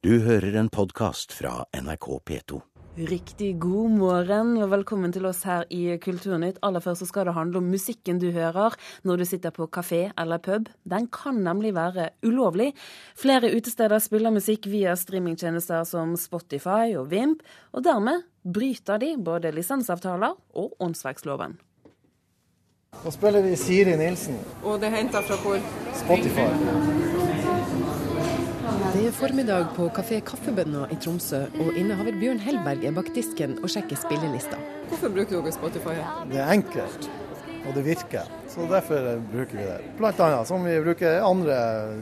Du hører en podkast fra NRK P2. Riktig god morgen og velkommen til oss her i Kulturnytt. Aller først så skal det handle om musikken du hører når du sitter på kafé eller pub. Den kan nemlig være ulovlig. Flere utesteder spiller musikk via streamingtjenester som Spotify og Vimp, og dermed bryter de både lisensavtaler og åndsverksloven. Nå spiller vi Siri Nilsen. Og det er henta fra hvor? Spotify. Det er formiddag på Kafé Kaffebønna i Tromsø, og innehaver Bjørn Hellberg er bak disken og sjekker spillelista. Hvorfor bruker dere Spotify? Det er enkelt, og det virker. Så derfor bruker vi det. Blant annet som vi bruker andre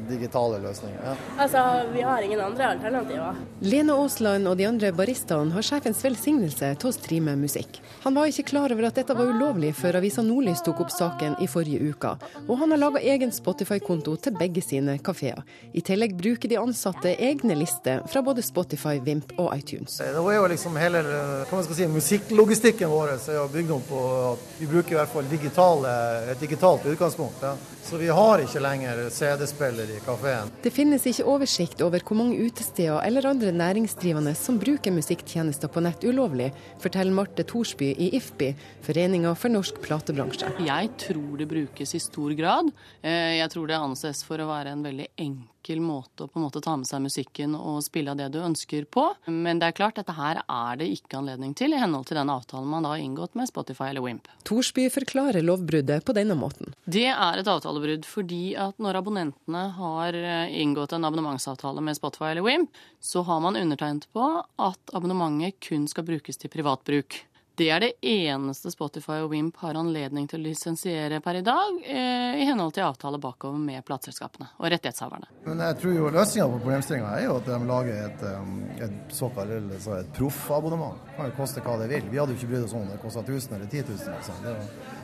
digitale løsninger. Ja. Altså, vi har ingen andre alternativer. Lene Aasland og de andre baristaene har sjefens velsignelse til å streame musikk. Han var ikke klar over at dette var ulovlig før avisa Nordlys tok opp saken i forrige uke, og han har laga egen Spotify-konto til begge sine kafeer. I tillegg bruker de ansatte egne lister fra både Spotify, Vimp og iTunes. Det var jo liksom hele skal si, musikklogistikken vår er bygd om på at vi bruker i hvert fall digitale digitalt utgangspunkt. Ja. Så vi har ikke lenger CD-spiller i kafeen. Det finnes ikke oversikt over hvor mange utesteder eller andre næringsdrivende som bruker musikktjenester på nett ulovlig, forteller Marte Thorsby i IFBI, Foreninga for norsk platebransje. Jeg tror det brukes i stor grad. Eh, jeg tror det anses for å være en veldig enkel måte å på en måte ta med seg musikken og spille av det du ønsker på. Men det er klart, dette her er det ikke anledning til i henhold til den avtalen man da har inngått med Spotify eller Wimp. Thorsby forklarer lovbruddet på denne måten. Det er et avtalebrudd fordi at når abonnentene har eh, inngått en abonnementsavtale med Spotify eller Wimp, så har man undertegnet på at abonnementet kun skal brukes til privatbruk. Det er det eneste Spotify og Wimp har anledning til å lisensiere per i dag, eh, i henhold til avtale bakover med plateselskapene og rettighetshaverne. Men jeg tror jo løsninga på problemstillinga er jo at de lager et, um, et såkalt så et proffabonnement. Det kan jo koste hva det vil. Vi hadde jo ikke brydd oss om det kosta 1000 eller 10 000. Liksom. Det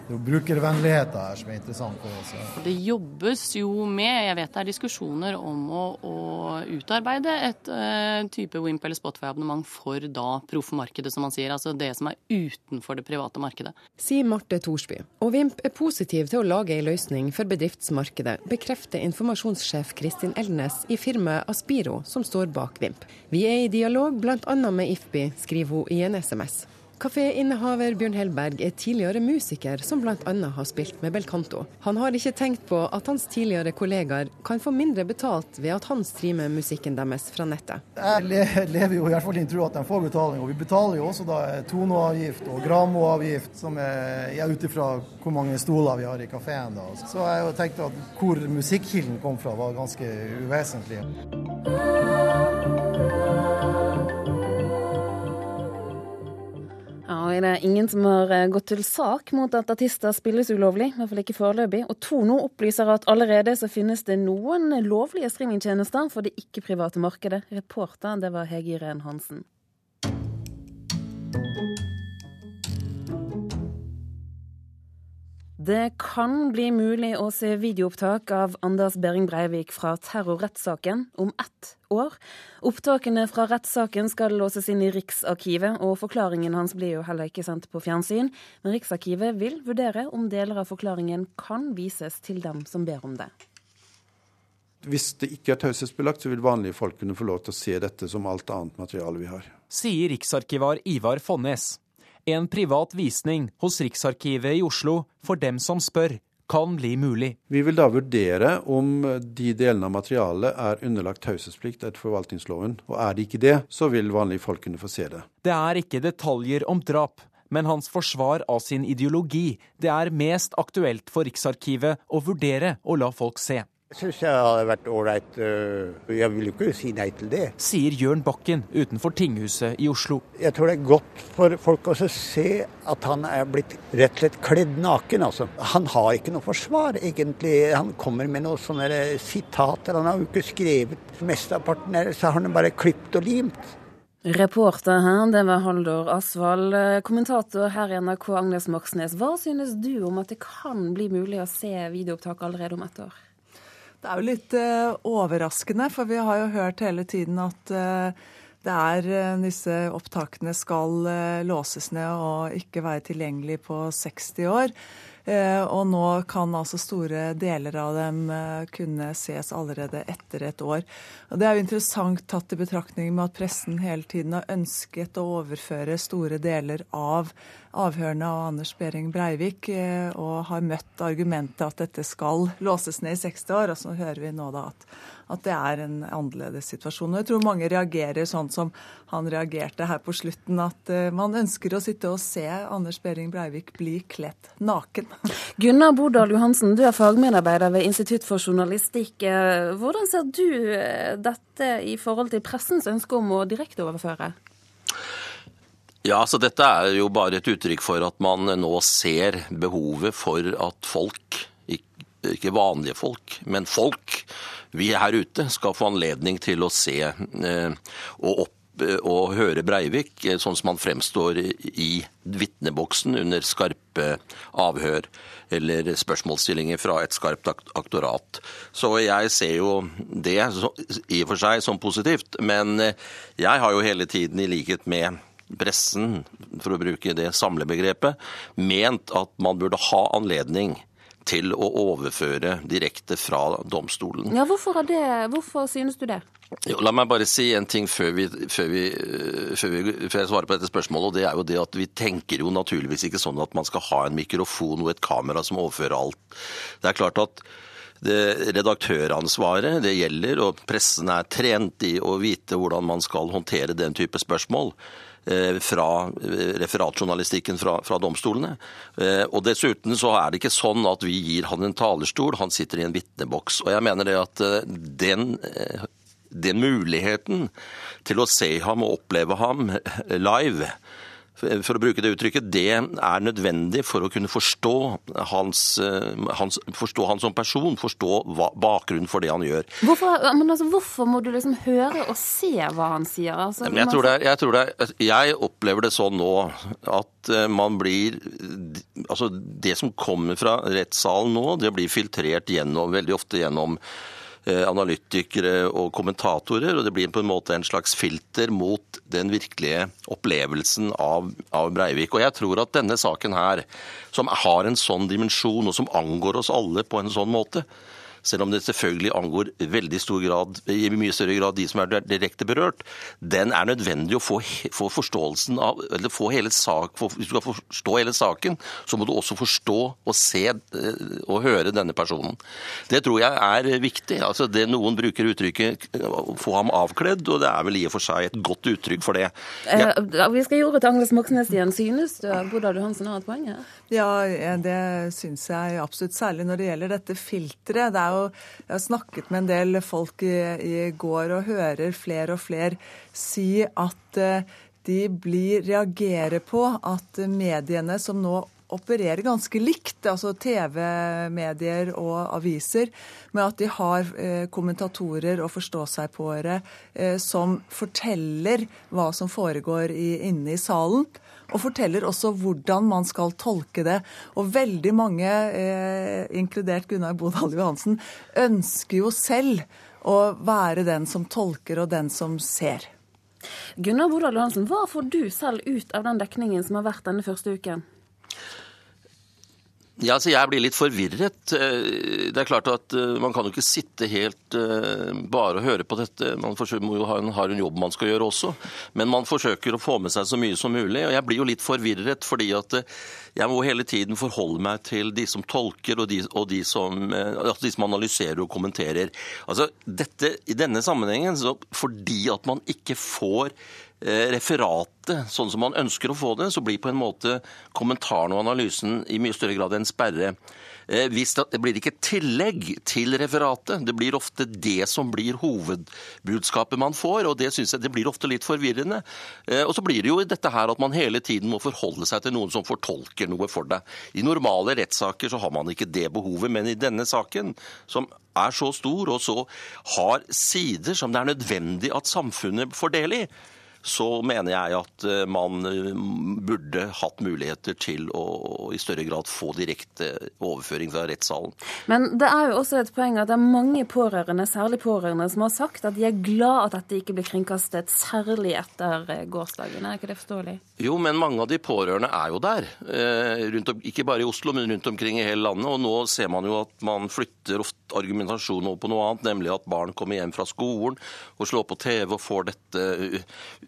det er jo brukervennligheten her som er interessant for oss. Ja. Det jobbes jo med, jeg vet det er diskusjoner om å, å utarbeide et uh, type Wimp eller Spotify-abonnement for da proffmarkedet, som man sier. Altså det som er utenfor det private markedet. Sier Marte Thorsby. Og Wimp er positiv til å lage ei løsning for bedriftsmarkedet, bekrefter informasjonssjef Kristin Elnes i firmaet Aspiro, som står bak Wimp. Vi er i dialog bl.a. med IFBI, skriver hun i en SMS. Kaféinnehaver Bjørn Hellberg er tidligere musiker som bl.a. har spilt med Belcanto. Han har ikke tenkt på at hans tidligere kollegaer kan få mindre betalt ved at han streamer musikken deres fra nettet. Jeg lever jo i hvert fall i tro at de får betaling, og vi betaler jo også da tonoavgift og gramoavgift, som er ut ifra hvor mange stoler vi har i kafeen. Så jeg har tenkt at hvor musikkilden kom fra var ganske uvesentlig. Er det ingen som har eh, gått til sak mot at artister spilles ulovlig, i hvert fall ikke foreløpig. Og Tono opplyser at allerede så finnes det noen lovlige streamingtjenester for det ikke-private markedet. Reporter, det var Hege Iren Hansen. Det kan bli mulig å se videoopptak av Anders Behring Breivik fra terrorrettssaken om ett år. Opptakene fra rettssaken skal låses inn i Riksarkivet, og forklaringen hans blir jo heller ikke sendt på fjernsyn. Men Riksarkivet vil vurdere om deler av forklaringen kan vises til dem som ber om det. Hvis det ikke er taushetsbelagt, så vil vanlige folk kunne få lov til å se dette som alt annet materiale vi har. Sier riksarkivar Ivar Fonnes. En privat visning hos Riksarkivet i Oslo for dem som spør, kan bli mulig. Vi vil da vurdere om de delene av materialet er underlagt taushetsplikt etter forvaltningsloven. Og er det ikke det, så vil vanlige folk kunne få se det. Det er ikke detaljer om drap, men hans forsvar av sin ideologi. Det er mest aktuelt for Riksarkivet å vurdere å la folk se. Jeg syns jeg hadde vært ålreit. Jeg vil jo ikke si nei til det. Sier Jørn Bakken utenfor tinghuset i Oslo. Jeg tror det er godt for folk å se at han er blitt rett og slett kledd naken. Altså. Han har ikke noe forsvar, egentlig. Han kommer med noen sånne sitater. Han har jo ikke skrevet mesteparten det så har han bare klippet og limt. Reporter her, det var Haldor Asvald. Kommentator her i NRK, Agnes Moxnes. Hva synes du om at det kan bli mulig å se videoopptak allerede om ett år? Det er jo litt uh, overraskende, for vi har jo hørt hele tiden at uh, det er uh, disse opptakene skal låses ned og ikke være tilgjengelig på 60 år. Eh, og nå kan altså store deler av dem eh, kunne ses allerede etter et år. Og Det er jo interessant tatt i betraktning med at pressen hele tiden har ønsket å overføre store deler av avhørene av Anders Behring Breivik, eh, og har møtt argumentet at dette skal låses ned i 60 år. Og så hører vi nå da at at det er en annerledes situasjon. Og jeg tror mange reagerer sånn som han reagerte her på slutten, at uh, man ønsker å sitte og se Anders Behring Breivik bli kledd naken. Gunnar Bodal Johansen, du er fagmedarbeider ved Institutt for journalistikk. Eh, hvordan ser du eh, dette i forhold til pressens ønske om å direkteoverføre? Ja, så Dette er jo bare et uttrykk for at man nå ser behovet for at folk, ikke vanlige folk, men folk, vi her ute skal få anledning til å se eh, og opp eh, og høre Breivik eh, sånn som han fremstår i vitneboksen under skarpe avhør eller spørsmålsstillinger fra et skarpt aktorat. Så jeg ser jo det i og for seg som positivt. Men jeg har jo hele tiden, i likhet med pressen, for å bruke det samlebegrepet, ment at man burde ha anledning til å overføre direkte fra domstolen. Ja, hvorfor, det, hvorfor synes du det? Jo, la meg bare si en ting før, vi, før, vi, før, vi, før, jeg svarer på dette spørsmålet. og det er jo det at Vi tenker jo naturligvis ikke sånn at man skal ha en mikrofon og et kamera som overfører alt. Det er klart at det redaktøransvaret det gjelder, og pressen er trent i å vite hvordan man skal håndtere den type spørsmål. Eh, fra eh, referatjournalistikken fra, fra, domstolene. Eh, og Dessuten så er det ikke sånn at vi gir han en talerstol, han sitter i en vitneboks. Og jeg mener det at den, den muligheten til å se ham og oppleve ham live for å bruke det uttrykket, det er nødvendig for å kunne forstå hans, eh, hans, forstå han som person, forstå hva, bakgrunnen for det han gjør. Hvorfor, altså, hvorfor, må du liksom høre og se hva han sier? Altså, jeg, tror er, jeg, tror er, jeg, opplever det sånn nå at eh, man blir Altså, det som kommer fra rettssalen nå, det blir filtrert gjennom, veldig ofte gjennom analytikere og kommentatorer, og det blir på en måte en slags filter mot den virkelige opplevelsen av, av Breivik. Og jeg tror at denne saken her, som har en sånn dimensjon, og som angår oss alle på en sånn måte, selv om det selvfølgelig angår veldig stor grad, i mye større grad de som er direkte berørt, den er nødvendig å få, få forståelsen av eller få hele sak, for, Hvis du skal forstå hele saken, så må du også forstå og se eh, og høre denne personen. Det tror jeg er viktig. altså det Noen bruker uttrykket 'få ham avkledd', og det er vel i og for seg et godt uttrykk for det. Ja. Eh, vi skal gi ordet til Agnes Moxnes igjen. Synes du Bodal Johansen har et poeng her? Ja, det syns jeg absolutt. Særlig når det gjelder dette filteret. Det er jo, jeg har snakket med en del folk i, i går og hører flere og flere si at eh, de blir, reagerer på at mediene som nå opererer ganske likt, altså TV-medier og aviser, med at de har eh, kommentatorer og forstå-seg-på-ere eh, som forteller hva som foregår inne i salen og forteller også hvordan man skal tolke det. Og veldig mange, eh, inkludert Gunnar Bodal Johansen, ønsker jo selv å være den som tolker og den som ser. Gunnar Bodal Johansen, hva får du selv ut av den dekningen som har vært denne første uken? Ja, altså Jeg blir litt forvirret. Eh, det er klart at eh, Man kan jo ikke sitte helt eh, bare og høre på dette. Man må jo ha en, har en jobb man skal gjøre også. Men man forsøker å få med seg så mye som mulig. Og jeg blir jo litt forvirret, fordi at jeg må hele tiden forholde meg til de som tolker, og de, og de, som, altså de som, analyserer og kommenterer. Altså, dette, I denne sammenhengen, fordi at man ikke får referatet sånn som man ønsker å få det, så blir på en måte kommentaren og analysen i mye større grad en sperre. Eh, hvis det blir ikke tillegg til referatet. Det blir ofte det som blir hovedbudskapet man får, og det syns jeg det blir ofte litt forvirrende. Eh, og så blir det jo dette her at man hele tiden må forholde seg til noen som fortolker noe for deg. I normale rettssaker så har man ikke det behovet, men i denne saken, som er så stor og så har sider som det er nødvendig at samfunnet får del i, så mener jeg at eh, man burde hatt muligheter til å i større grad få direkte overføring fra rettssalen. Men det er jo også et poeng at det er mange pårørende, særlig pårørende, som har sagt at de er glad at dette ikke blir kringkastet, særlig etter gårsdagen. Er ikke det forståelig? Jo, men mange av de pårørende er jo der. Om, ikke bare i Oslo, men rundt omkring i hele landet. Og nå ser man jo at man flytter ofte argumentasjonen over på noe annet, nemlig at barn kommer hjem fra skolen og slår på TV og får dette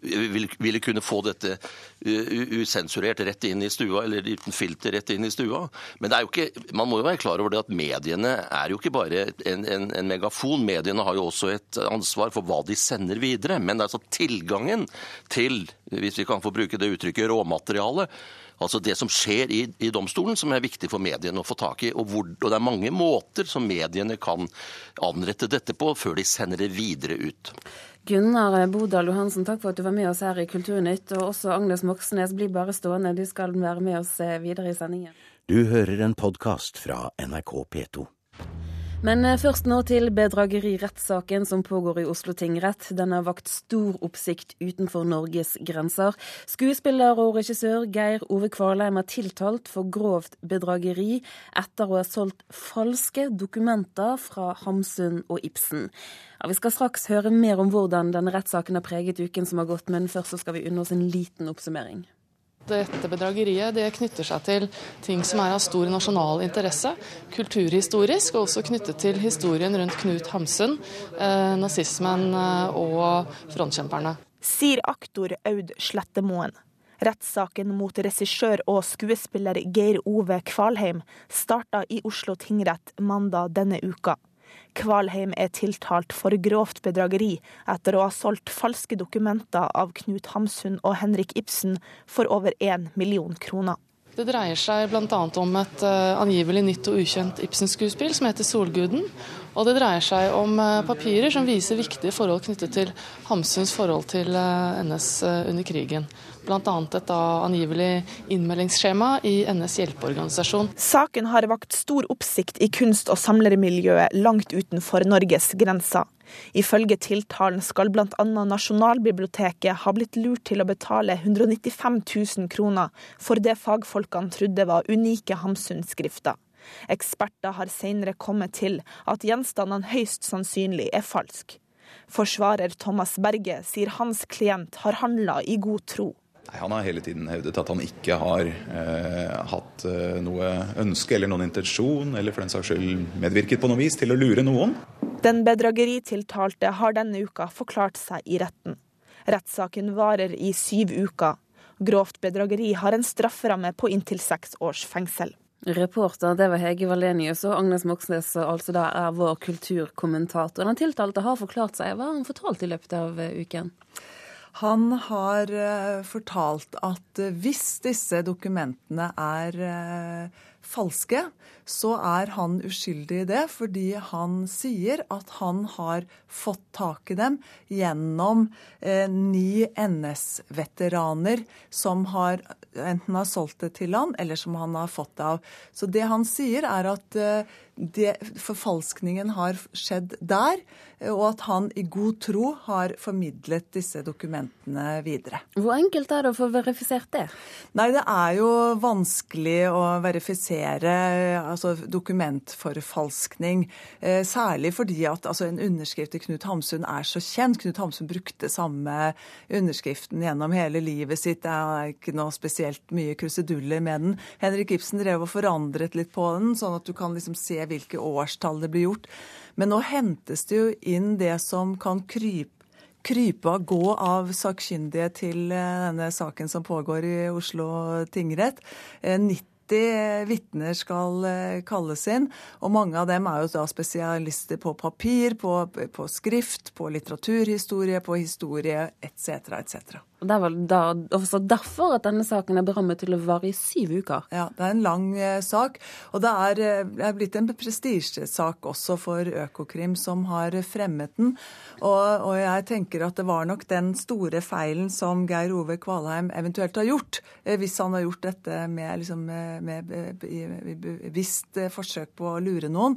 Ville kunne få dette usensurert rett inn i stua, eller uten filter rett inn i stua. Men det er jo ikke, man må jo være klar over det at mediene er jo ikke bare en, en, en megafon. Mediene har jo også et ansvar for hva de sender videre. Men det er altså tilgangen til, hvis vi kan få bruke det uttrykket, råmaterialet Altså det som skjer i, i, domstolen som er viktig for mediene å få tak i. Og, hvor, og, det er mange måter som mediene kan anrette dette på før de sender det videre ut. Gunnar Bodal Johansen, takk for at du var med oss her i Kulturnytt. Og også Agnes Moxnes, bli bare stående, du skal være med oss eh, videre i sendingen. Du hører en podkast fra NRK P2. Men eh, først nå til bedragerirettssaken som pågår i Oslo tingrett. Den har vakt stor oppsikt utenfor Norges grenser. Skuespiller og regissør Geir Ove Kvalheim er tiltalt for grovt bedrageri etter å ha solgt falske dokumenter fra Hamsun og Ibsen. Ja, vi skal straks høre mer om hvordan denne rettssaken har preget uken som har gått, men først skal vi unne oss en liten oppsummering. Dette bedrageriet det knytter seg til ting som er av stor nasjonal interesse, kulturhistorisk, og også knyttet til historien rundt Knut Hamsun, eh, nazismen eh, og frontkjemperne. Sier aktor Aud Slettemoen. Rettssaken mot regissør og skuespiller Geir Ove Kvalheim starta i Oslo tingrett mandag denne uka. Kvalheim er tiltalt for grovt bedrageri etter å ha solgt falske dokumenter av Knut Hamsun og Henrik Ibsen for over én million kroner. Det dreier seg bl.a. om et uh, angivelig nytt og ukjent Ibsen-skuespill som heter 'Solguden'. Og det dreier seg om uh, papirer som viser viktige forhold knyttet til Hamsuns forhold til uh, NS under krigen bl.a. et angivelig innmeldingsskjema i NS hjelpeorganisasjon. Saken har vakt stor oppsikt i kunst- og samlermiljøet langt utenfor Norges grenser. Ifølge tiltalen skal bl.a. Nasjonalbiblioteket ha blitt lurt til å betale 195 000 kroner for det fagfolkene trodde var unike Hamsun-skrifter. Eksperter har senere kommet til at gjenstandene høyst sannsynlig er falske. Forsvarer Thomas Berge sier hans klient har handla i god tro. Nei, Han har hele tiden hevdet at han ikke har eh, hatt eh, noe ønske eller noen intensjon, eller for den saks skyld medvirket på noe vis til å lure noen. Den bedrageritiltalte har denne uka forklart seg i retten. Rettssaken varer i syv uker. Grovt bedrageri har en strafferamme på inntil seks års fengsel. Reporter det var Hege Valenius, og Agnes Moxnes altså da er vår kulturkommentator. Den tiltalte har forklart seg. Hva har han fortalt i løpet av eh, uken? Han har eh, fortalt at eh, hvis disse dokumentene er eh, falske, så er han uskyldig i det, fordi han sier at han har fått tak i dem gjennom eh, ni NS-veteraner som har enten har solgt det til han, eller som han har fått det av. Så det han sier, er at eh, det, forfalskningen har skjedd der, og at han i god tro har formidlet disse dokumentene videre. Hvor enkelt er det å få verifisert det? Nei, Det er jo vanskelig å verifisere altså dokumentforfalskning. Eh, særlig fordi at altså, en underskrift til Knut Hamsun er så kjent. Knut Hamsun brukte samme underskriften gjennom hele livet sitt. Det er ikke noe spesielt mye kruseduller med den. Henrik Ibsen drev og forandret litt på den, sånn at du kan liksom se hvilke årstall det blir gjort. Men nå hentes det jo inn det som kan krype krype og gå av sakkyndige til eh, denne saken som pågår i Oslo tingrett. 90 eh, vitner skal eh, kalles inn, og mange av dem er jo da spesialister på papir, på, på skrift, på litteraturhistorie, på historie etc. etc. Og Det er vel da, også derfor at denne saken er berammet til å vare i syv uker? Ja, det er en lang eh, sak. Og det er, eh, blitt en prestisjesak også for Økokrim, som har fremmet den. Og, og, jeg tenker at det var nok den store feilen som Geir Ove Kvalheim eventuelt har gjort, eh, hvis han har gjort dette med, liksom, med, med bevisst forsøk på å lure noen.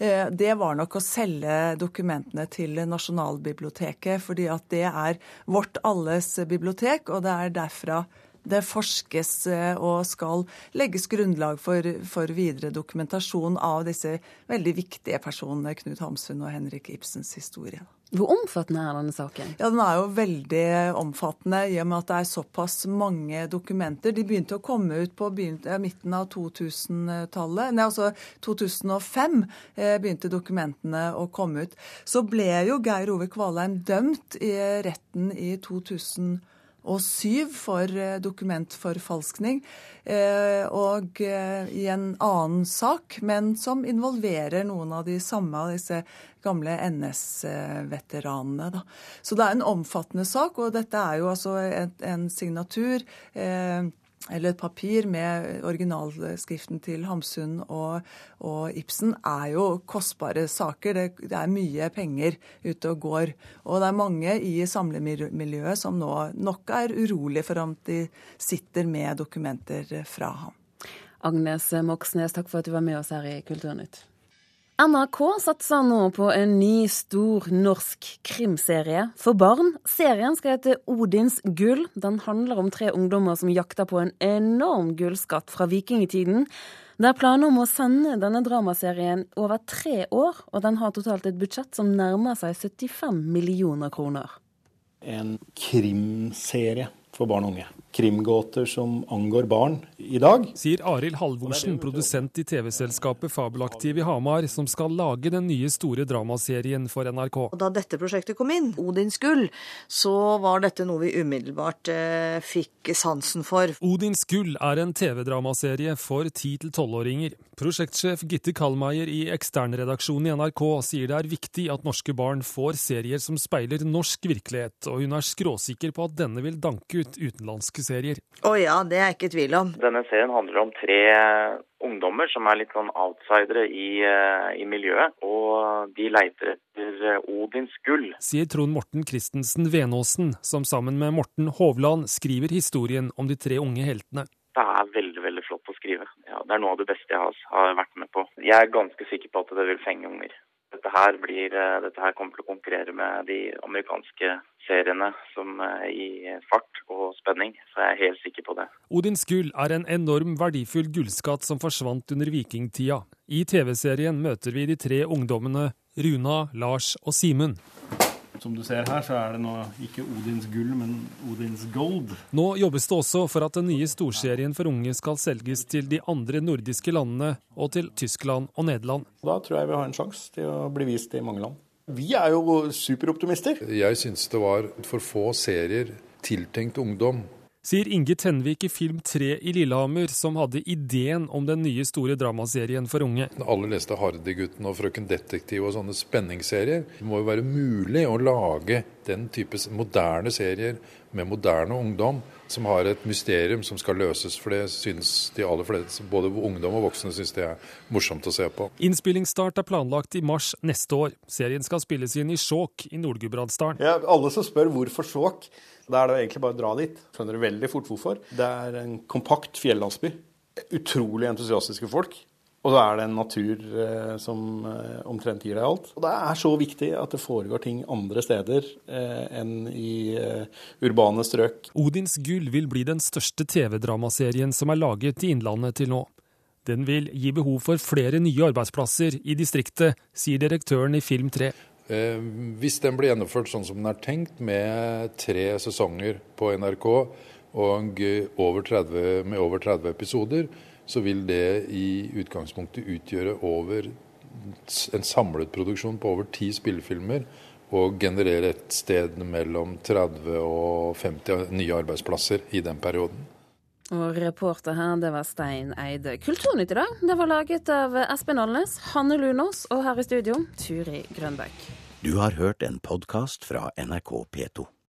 Eh, det var nok å selge dokumentene til Nasjonalbiblioteket, fordi at det er vårt alles bibliotek bibliotek, og det er derfra det forskes eh, og skal legges grunnlag for, for, videre dokumentasjon av disse veldig viktige personene, Knut Hamsun og Henrik Ibsens historie. Hvor omfattende er denne saken? Ja, Den er jo veldig omfattende i og med at det er såpass mange dokumenter. De begynte å komme ut på midten av 2000-tallet. Nei, altså 2005 eh, begynte dokumentene å komme ut. Så ble jo Geir Ove Kvalheim dømt i retten i 2005 og syv for eh, dokumentforfalskning. Eh, og eh, i en annen sak, men som involverer noen av de samme av disse gamle NS-veteranene. Så det er en omfattende sak, og dette er jo altså en, signatur. Eh, eller et papir med originalskriften til Hamsun og, og Ibsen, er jo kostbare saker. Det, det, er mye penger ute og går. Og det er mange i samlemiljøet som nå nok er urolig for om de sitter med dokumenter fra ham. Agnes Moxnes, takk for at du var med oss her i Kulturnytt. NRK satser nå på en ny, stor norsk krimserie for barn. Serien skal hete Odins gull. Den handler om tre ungdommer som jakter på en enorm gullskatt fra vikingtiden. Det er planer om å sende denne dramaserien over tre år, og den har totalt et budsjett som nærmer seg 75 millioner kroner. En krimserie for barn og unge krimgåter som angår barn i dag. Sier Arild Halvorsen, produsent i TV-selskapet Fabelaktiv i Hamar, som skal lage den nye store dramaserien for NRK. Da dette prosjektet kom inn, Odins gull, så var dette noe vi umiddelbart eh, fikk sansen for. Odins gull er en TV-dramaserie for 10-12-åringer. Prosjektsjef Gitte Kallmeier i eksternredaksjonen i NRK sier det er viktig at norske barn får serier som speiler norsk virkelighet, og hun er skråsikker på at denne vil danke ut utenlandske serier. Å oh ja, det er jeg ikke i tvil om. Denne serien handler om tre ungdommer som er litt sånn outsidere i, uh, i miljøet. Og de leiter etter uh, Odins gull. Sier Trond Morten Christensen Venåsen, som sammen med Morten Hovland skriver historien om de tre unge heltene. Det er veldig veldig flott å skrive. Ja, det er noe av det beste jeg har, har vært med på. Jeg er ganske sikker på at det vil fenge unger. Dette her, blir, uh, dette her kommer til å konkurrere med de amerikanske seriene som i fart og spenning, så jeg er helt sikker på det. Odins gull er en enorm verdifull gullskatt som forsvant under vikingtida. I TV-serien møter vi de tre ungdommene Runa, Lars og Simen. Som du ser her, så er det nå ikke Odins gull, men Odins gold. Nå jobbes det også for at den nye storserien for unge skal selges til de andre nordiske landene og til Tyskland og Nederland. Da tror jeg vi har en sjanse til å bli vist i mange land. Vi er jo superoptimister. Jeg syns det var for få serier tiltenkt ungdom. Sier Inge Tenvik i Film 3 i Lillehammer, som hadde ideen om den nye store dramaserien for unge. Alle leste Hardy-gutten og Frøken Detektiv og sånne spenningsserier. Det må jo være mulig å lage den type moderne serier med moderne ungdom som har et mysterium som skal løses. For det synes de aller fleste, både ungdom og voksne, synes det er morsomt å se på. Innspillingsstart er planlagt i mars neste år. Serien skal spilles inn i Skjåk i Nord-Gudbrandsdalen. Ja, alle som spør hvorfor Skjåk, da er det egentlig bare å dra dit. Skjønner du veldig fort hvorfor. Det er en kompakt fjellandsby. Utrolig entusiastiske folk. Og så er det en natur eh, som eh, omtrent gir deg alt. Og det er så viktig at det foregår ting andre steder eh, enn i eh, urbane strøk. Odins gull vil bli den største TV-dramaserien som er laget i Innlandet til nå. Den vil gi behov for flere nye arbeidsplasser i distriktet, sier direktøren i Film 3. Eh, hvis den blir gjennomført sånn som den er tenkt, med tre sesonger på NRK og over 30, med over 30 episoder, så vil det i utgangspunktet utgjøre over en samlet produksjon på over ti spillefilmer og generere et sted mellom 30 og 50 nye arbeidsplasser i den perioden. Og reporter her, det var Stein Eide. Kulturnytt i dag, det var laget av Espen Alnes, Hanne Lunås og her i studio, Turi Grønbæk. Du har hørt en podkast fra NRK P2.